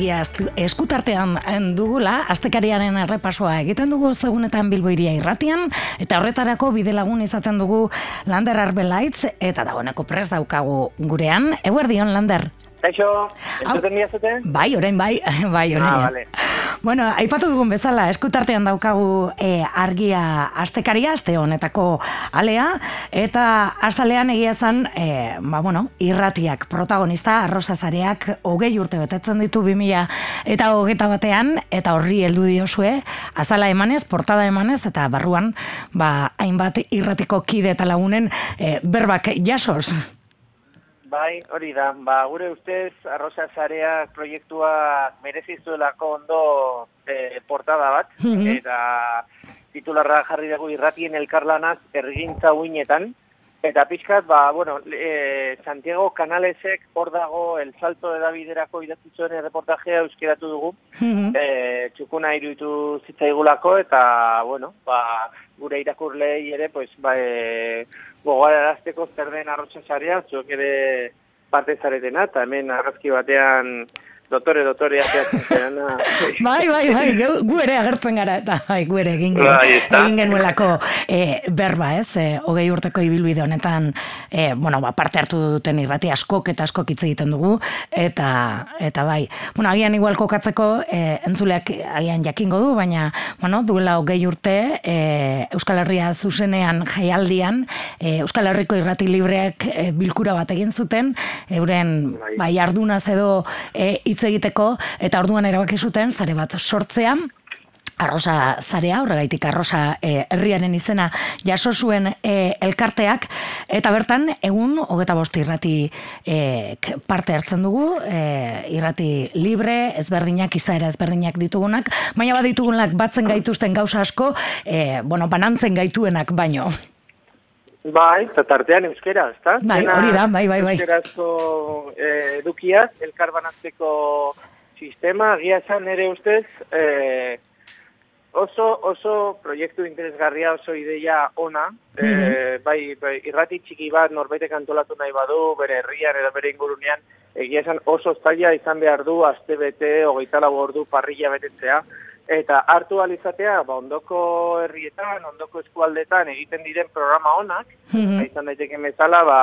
argia eskutartean dugula, astekariaren errepasoa egiten dugu zegunetan bilboiria irratian, eta horretarako bide lagun izaten dugu Lander Arbelaitz, eta dagoeneko pres daukagu gurean. Eguer dion, Lander? Kaixo, entzuten diazute? Bai, orain bai, bai, orain. Ah, vale. Bueno, aipatu dugun bezala, eskutartean daukagu e, argia astekaria, aste honetako alea, eta azalean egia zen, e, ba, bueno, irratiak protagonista, arroza zareak, hogei urte betetzen ditu bimila, eta hogeita batean, eta horri heldu diozue, azala emanez, portada emanez, eta barruan, ba, hainbat irratiko kide eta lagunen e, berbak jasos. Bai, hori da. Ba, gure ustez, arroza zarea proiektua merezizuelako ondo e, portada bat, mhm. eta titularra jarri dugu irratien elkarlanaz ergintza uinetan, eta pixkat, ba, bueno, e, Santiago Canalesek hor dago el salto de Daviderako idatzituen reportajea euskeratu dugu, mm e, txukuna iruditu zitzaigulako, eta, bueno, ba, gure irakurlei ere, pues, ba, e, gogararazteko zer den arrotxa zarea, zuek ere parte zaretena, eta hemen arrazki batean dotore, dotore, ateatzen bai, bai, bai, gu ere agertzen gara, eta bai, gu ere egin, bai, egin genuelako e, berba, ez, e, hogei urteko ibilbide honetan, e, bueno, ba, parte hartu duten irrati askok eta askok hitz egiten dugu, eta, eta bai, bueno, agian igual kokatzeko, e, entzuleak agian jakingo du, baina, bueno, duela hogei urte, e, Euskal Herria zuzenean jaialdian, e, Euskal Herriko irrati libreak e, bilkura bat egin zuten, euren, bai, bai ardunaz edo e, hitz egiteko eta orduan erabaki zuten sare bat sortzea. Arrosa zarea, horregaitik arrosa e, herriaren izena jaso zuen e, elkarteak, eta bertan, egun, hogeta bost irrati e, parte hartzen dugu, e, irrati libre, ezberdinak, izaera ezberdinak ditugunak, baina bat ditugunak batzen gaituzten gauza asko, e, bueno, banantzen gaituenak baino. Bai, eta tartean euskera, ezta? Bai, hori da, bai, bai, bai. Euskarazko eh, edukiaz, elkarbanatzeko sistema, agia esan ere ustez, eh, oso, oso proiektu interesgarria, oso ideia ona, eh, bai, bai, irrati txiki bat norbaitek antolatu nahi badu, bere herrian edo bere ingurunean, egia esan oso zaila izan behar du, azte bete, hogeita ordu parrilla betetzea, eta hartu alizatea, ba, ondoko herrietan, ondoko eskualdetan egiten diren programa honak, mm -hmm. izan daiteke bezala, ba,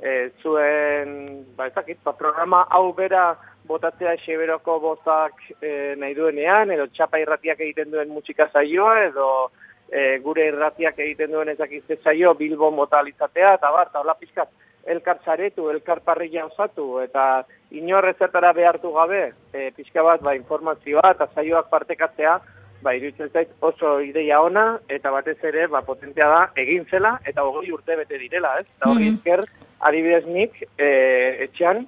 e, zuen, ba, ezakit, ba, programa hau bera botatzea xeberoko bozak e, nahi duenean, edo txapa irratiak egiten duen musika zaioa, edo e, gure irratiak egiten duen ezakizte zaio, bilbon bota alizatea, eta bar, eta hola pizkat, elkar zaretu, elkar parrilla osatu, eta inorrezetara behartu gabe, e, pixka bat, ba, informazioa eta zaioak partekatzea, ba, iruditzen zait oso ideia ona, eta batez ere, ba, potentea da, egin zela, eta hogei urte bete direla, ez? Eta hori mm -hmm. adibidez nik, e, etxean,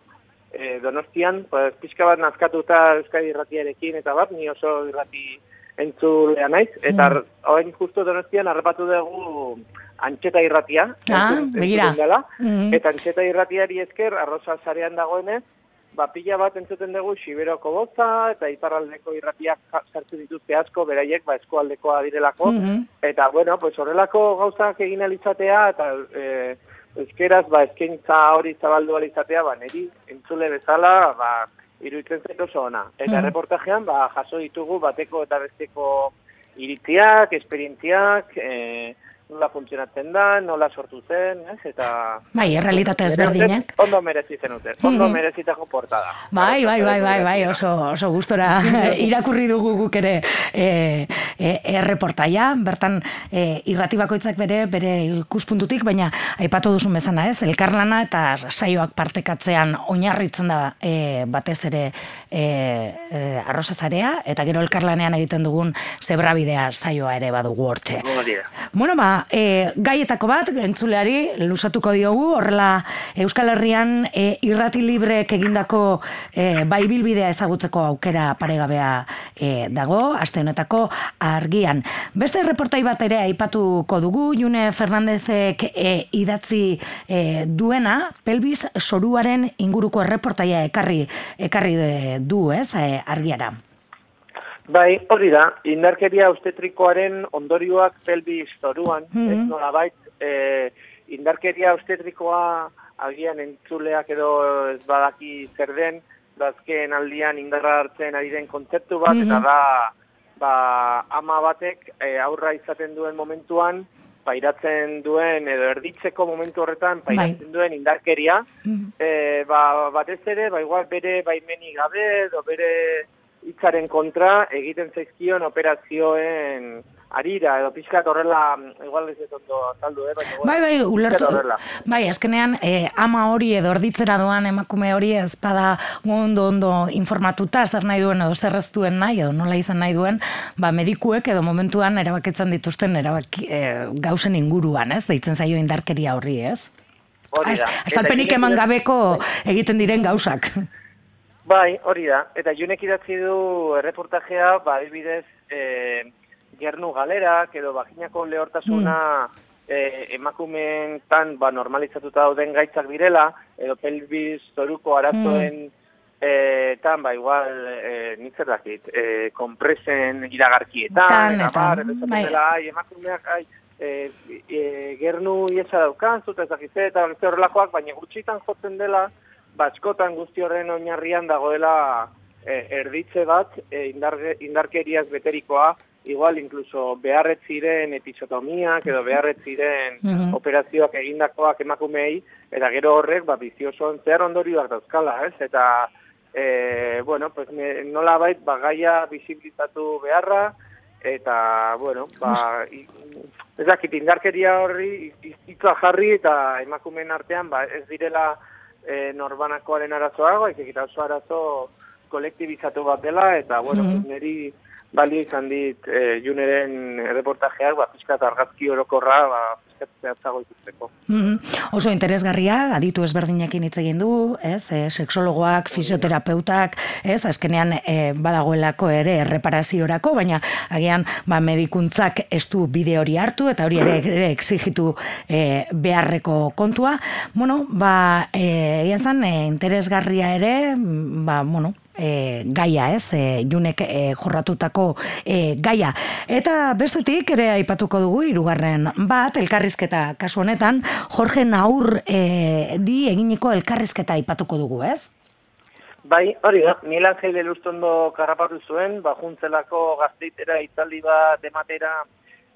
e, donostian, pues, pixka bat nazkatuta Euskadi irratiarekin, eta bat, ni oso irrati entzulea naiz, eta mm -hmm. justo donostian, arrepatu dugu, antxeta irratia. Ah, begira. Mm Eta antxeta irratiari esker, arroza zarean dagoenez, ba, pila bat entzuten dugu Siberoko boza, eta iparraldeko irratiak sartu dituzte asko, beraiek, ba, eskualdekoa direlako. Mm Eta, bueno, pues horrelako gauzak egin alitzatea, eta e, euskeraz, ba, eskentza hori zabaldu alitzatea, ba, neri, entzule bezala, ba, iruditzen zaitu oso ona. Eta mm reportajean, ba, jaso ditugu bateko eta besteko iritziak, esperientziak, eh, nola funtzionatzen da, nola sortu zen, ez? Eta... Bai, errealitate ezberdinak. Ondo merezi zen uten, ondo mm. merezitako portada. Bai, bai, bai, bai, bai, oso, oso gustora irakurri dugu guk ere e, e, erreportaia, bertan e, irrati bakoitzak bere, bere ikuspuntutik, baina aipatu duzun bezana, ez? Elkarlana eta saioak partekatzean oinarritzen da e, batez ere e, e, arrozazarea, eta gero elkarlanean egiten dugun zebrabidea saioa ere badugu hortxe. Bueno, ba, e, gaietako bat, entzuleari, lusatuko diogu, horrela Euskal Herrian e, irrati libreek egindako e, bai bilbidea ezagutzeko aukera paregabea e, dago, aste honetako argian. Beste reportai bat ere aipatuko dugu, June Fernandezek e, idatzi e, duena, pelbis soruaren inguruko reportaia ekarri, ekarri du, ez, e, argiara. Bai, hori da, indarkeria austetrikoaren ondorioak pelbi historioan, mm -hmm. ez nola bait, e, indarkeria austetrikoa agian entzuleak edo ez badaki zer den, dazken aldian indarra hartzen ari den kontzeptu bat, eta mhm. da, ba, ama batek e, aurra izaten duen momentuan, pairatzen duen, edo erditzeko momentu horretan, bai. pairatzen duen indarkeria, mm ba, batez ere, ba, igual bere baimeni gabe, edo bere hitzaren kontra egiten zaizkion operazioen arira, edo pixkat horrela, igual ez ez ondo azaldu, eh? Baina, bai, bai, ulertu, bai, azkenean, eh, ama hori edo orditzera doan emakume hori ez bada ondo ondo informatuta, zer nahi duen edo zer duen nahi, edo nola izan nahi duen, ba, medikuek edo momentuan erabaketzen dituzten erabaki, eh, gauzen inguruan, ez, deitzen zaio indarkeria horri, ez? Hori da. Azalpenik eman gabeko egiten diren gauzak. Bai, hori da. Eta junek idatzi du erreportajea, ba, adibidez, eh, gernu galerak edo vaginako lehortasuna mm. emakumen tan ba, normalizatuta dauden gaitzak direla, edo pelvis zoruko arazoen mm. eh, tan, ba, igual, eh, nitzer dakit, eh, kompresen iragarkietan, eta bar, bai. ai, emakumeak, ai, eh, eh, gernu iesa daukan, zuta ezakizte, eta horrelakoak, baina gutxitan jotzen dela, batskotan guzti horren oinarrian dagoela eh, erditze bat, eh, indarkeriaz beterikoa, igual incluso beharret ziren episotomiak edo beharret ziren mhm. operazioak egindakoak emakumei eta gero horrek ba biziosoan zer ondorioak dauzkala, ez? Eta e, bueno, pues nola bait ba gaia bisibilizatu beharra eta bueno, ba ez dakit indarkeria horri hitza jarri eta emakumeen artean ba ez direla e, norbanakoaren arazoa, baizik eta oso arazo kolektibizatu bat dela eta bueno, mm neri balio izan dit e, juneren reportajeak, ba, pizkat argazki orokorra, ba, zehatzago ikusteko. Mm -hmm. Oso interesgarria, aditu ezberdinekin hitz egin du, ez, e, seksologoak, fisioterapeutak, ez, azkenean e, badagoelako ere erreparaziorako, baina agian ba, medikuntzak ez du bide hori hartu, eta hori ere, ere exigitu e, beharreko kontua. Bueno, ba, e, zan, e, interesgarria ere, ba, bueno, e, gaia, ez, e, junek e, jorratutako e, gaia. Eta bestetik ere aipatuko dugu hirugarren bat, elkarrizketa kasu honetan, Jorge Naur e, di eginiko elkarrizketa aipatuko dugu, ez? Bai, hori da, Miguel Angel Elustondo karrapatu zuen, bajuntzelako gazteitera itzaldi bat ematera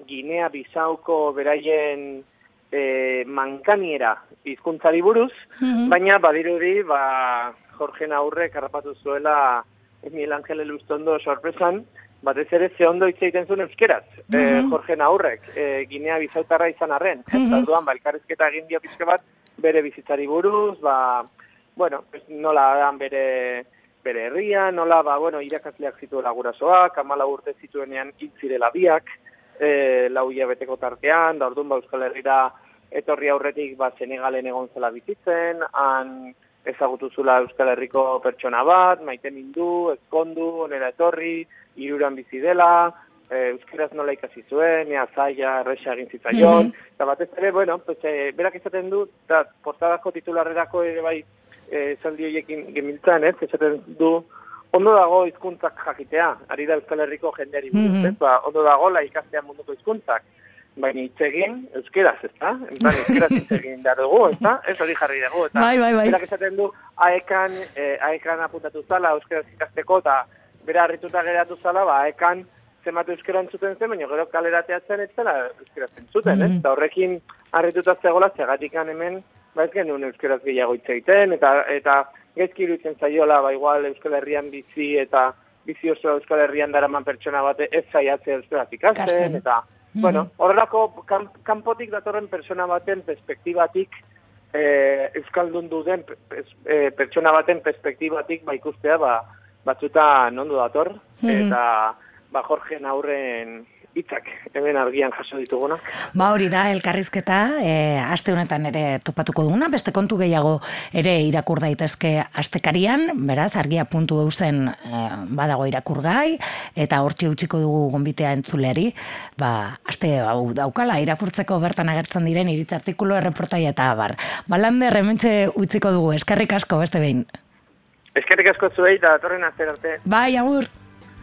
Ginea Bizauko beraien e, mankaniera hizkuntzari buruz, mhm. baina badirudi, ba, Jorge Naurre karrapatu zuela Emil Angel Elustondo sorpresan, batez ere ze ondo hitz egiten zuen euskeraz, mm Jorge Naurrek, e, Ginea bizautarra izan arren, mm -hmm. eta ba, elkarrizketa egin dio pizke bat, bere bizitzari buruz, ba, bueno, nola dan bere bere herria, nola, ba, bueno, irakasleak zitu lagurasoak, amala urte zituenean intzirela biak, e, lau beteko tartean, da orduan ba, Euskal Herriera etorri aurretik ba, Senegalen egon zela bizitzen, han ezagutu zula Euskal Herriko pertsona bat, maite mindu, ezkondu, onera etorri, iruran bizi dela, e, Euskaraz nola ikasi zuen, ea zaila, erresa egin zitzaion, mm eta batez ere, bueno, pues, e, berak izaten du, eta portadako titularrerako ere bai e, zaldi horiekin gemiltzan, ez, esaten du, ondo dago hizkuntzak jakitea, ari da Euskal Herriko jendeari, mm -hmm. ba, ondo dago la ikastea munduko hizkuntzak, baina hitz egin euskeraz, ezta? Entan euskeraz hitz egin behar dugu, ezta? Ez hori jarri dugu, eta bai, bai, bai. berak esaten du aekan, eh, aekan apuntatu zala euskeraz ikasteko, eta bera harrituta geratu zala, ba, aekan zematu euskeran zuten zen, baina gero kalerateatzen ez zela euskeraz zuten, mm Eta horrekin harrituta zegoela, zegatikan hemen, ba ez genuen euskeraz gehiago hitz egiten, eta, eta gezki iruditzen zaiola, ba, igual Euskal Herrian bizi, eta bizi oso Euskal Herrian daraman pertsona bate ez zaiatzea euskeraz ikasten, eta Bueno, horrelako kanpotik datorren persona baten perspektibatik eh, euskaldun duden eh, pertsona baten perspektibatik ba ikustea ba batzuta nondu dator. Eta ba Jorge Naurren hitzak hemen argian jaso dituguna. Ba hori da elkarrizketa, e, aste honetan ere topatuko duguna, beste kontu gehiago ere irakur daitezke astekarian, beraz argia puntu eusen e, badago irakurgai eta hortzi utziko dugu gonbitea entzuleari, ba aste hau daukala irakurtzeko bertan agertzen diren iritz artikulu erreportaia eta abar. Balande rementxe utziko dugu, eskerrik asko beste behin. Eskerrik asko zuei eta torren arte. Bai, agur.